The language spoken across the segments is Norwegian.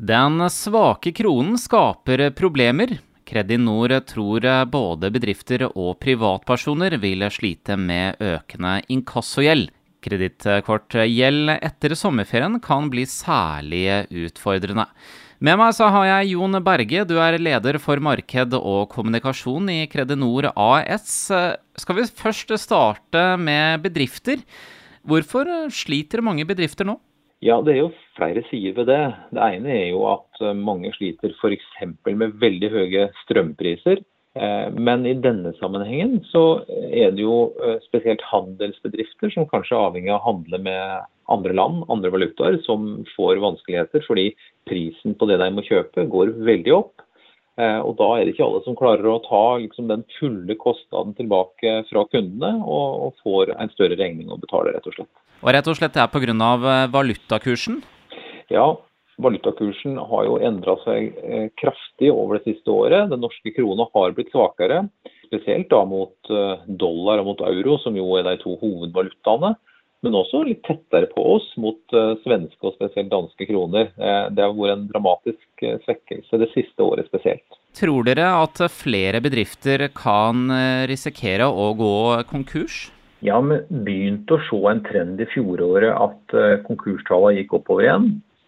Den svake kronen skaper problemer. Kredinor tror både bedrifter og privatpersoner vil slite med økende inkassogjeld. Kredittkortgjeld etter sommerferien kan bli særlig utfordrende. Med meg så har jeg Jon Berge, du er leder for marked og kommunikasjon i Kredinor AS. Skal vi først starte med bedrifter? Hvorfor sliter mange bedrifter nå? Ja, Det er jo flere sider ved det. Det ene er jo at eh, mange sliter f.eks. med veldig høye strømpriser. Eh, men i denne sammenhengen så er det jo eh, spesielt handelsbedrifter som kanskje er avhengig av å handle med andre land, andre valutaer, som får vanskeligheter fordi prisen på det de må kjøpe går veldig opp. Og Da er det ikke alle som klarer å ta liksom, den fulle kostnaden tilbake fra kundene, og, og får en større regning å betale, rett og slett. Og rett og slett det er pga. Eh, valutakursen? Ja, valutakursen har jo endra seg eh, kraftig over det siste året. Den norske krona har blitt svakere, spesielt da mot eh, dollar og mot euro, som jo er de to hovedvalutaene. Men også litt tettere på oss mot svenske og spesielt danske kroner. Det har vært en dramatisk svekkelse det siste året spesielt. Tror dere at flere bedrifter kan risikere å gå konkurs? Ja, vi begynte å se en trend i fjoråret at eh, konkurstallene gikk oppover igjen.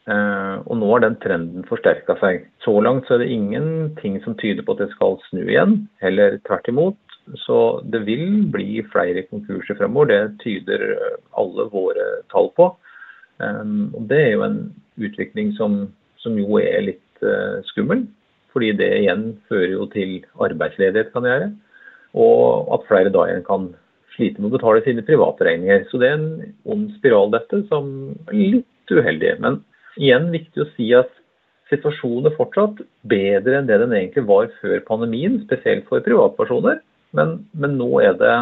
Eh, og nå har den trenden forsterka seg. Så langt så er det ingenting som tyder på at det skal snu igjen, heller tvert imot. Så det vil bli flere konkurser fremover. Det tyder eh, alle våre tall på. Og det er jo en utvikling som, som jo er litt skummel. Fordi det igjen fører jo til arbeidsledighet, kan gjøre. Og at flere da igjen kan slite med å betale sine private regninger. Så det er en ond spiral, dette, som er litt uheldig. Men igjen viktig å si at situasjonen er fortsatt bedre enn det den egentlig var før pandemien, spesielt for privatpersoner. Men, men nå er det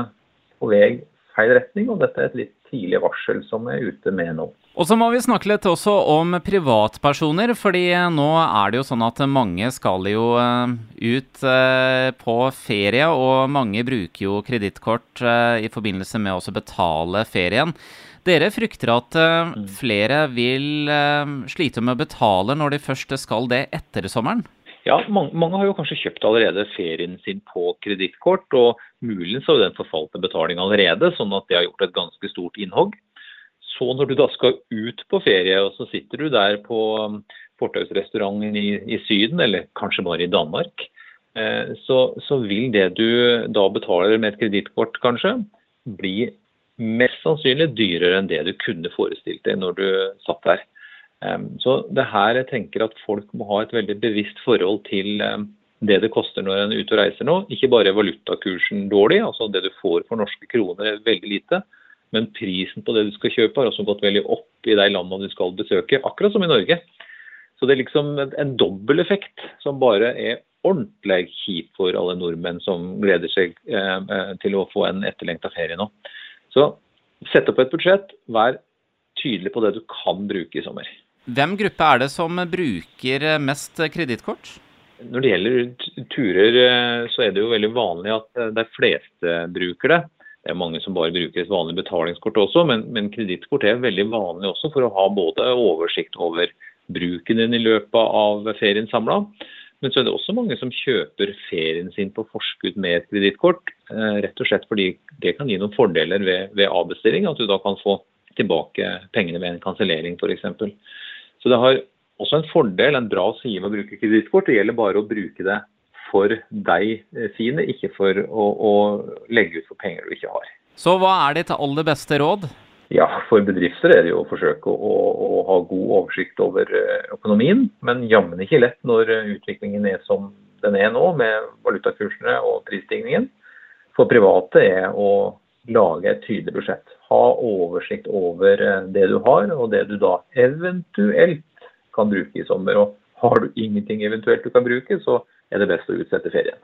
på vei feil retning, og dette er et litt tidlig varsel som er ute med nå. Og så må vi snakke litt også om privatpersoner, fordi nå er det jo sånn at mange skal jo eh, ut eh, på ferie, og mange bruker jo kredittkort eh, i forbindelse med å betale ferien. Dere frykter at mm. flere vil slite med å betale når de først skal det etter sommeren? Ja, mange, mange, har jo kanskje kjøpt allerede ferien sin på kredittkort, og muligens har den forfalt til betaling allerede, sånn at det har gjort et ganske stort innhogg. Så når du da skal ut på ferie, og så sitter du der på um, fortausrestauranten i, i Syden, eller kanskje bare i Danmark, eh, så, så, vil det du da betaler med et kredittkort, kanskje, bli mest sannsynlig dyrere enn det du kunne forestilt deg når du satt der. Så det her jeg tenker at folk må ha et veldig bevisst forhold til det det koster når en er ute og reiser nå. Ikke bare valutakursen dårlig, altså det du får for norske kroner er veldig lite. Men prisen på det du skal kjøpe har også gått veldig opp i de landene du skal besøke, akkurat som i Norge. Så det er liksom en dobbel effekt som bare er ordentlig kjip for alle nordmenn som gleder seg eh, til å få en etterlengta ferie nå. Så sett opp et budsjett, vær tydelig på det du kan bruke i sommer. Hvem gruppe er det som bruker mest kredittkort? Når det gjelder turer, eh, så er det jo veldig vanlig at de fleste bruker det. Det er mange som bare bruker et vanlig betalingskort også, men, men kredittkort er veldig vanlig også for å ha både oversikt over bruken din i løpet av ferien samla. Men så er det også mange som kjøper ferien sin på forskudd med et kredittkort. Eh, rett og slett fordi det kan gi noen fordeler ved, ved avbestilling. At du da kan få tilbake pengene ved en kansellering f.eks. Så det har også en fordel, en bra side med å bruke kredittkort. Det gjelder bare å bruke det for deg eh, sine, ikke for å, å, legge ut for penger du ikke har. Så hva er ditt aller beste råd? Ja, For bedrifter er det jo å forsøke å, å ha god oversikt over eh, økonomien. Men jammen ikke lett når eh, utviklingen er som den er nå, med valutakursene og prisstigningen. For private er å lage et tydelig budsjett. Ha oversikt over det du har, og det du da eventuelt kan bruke i sommer. Og har du ingenting eventuelt du kan bruke, så er det best å utsette ferien.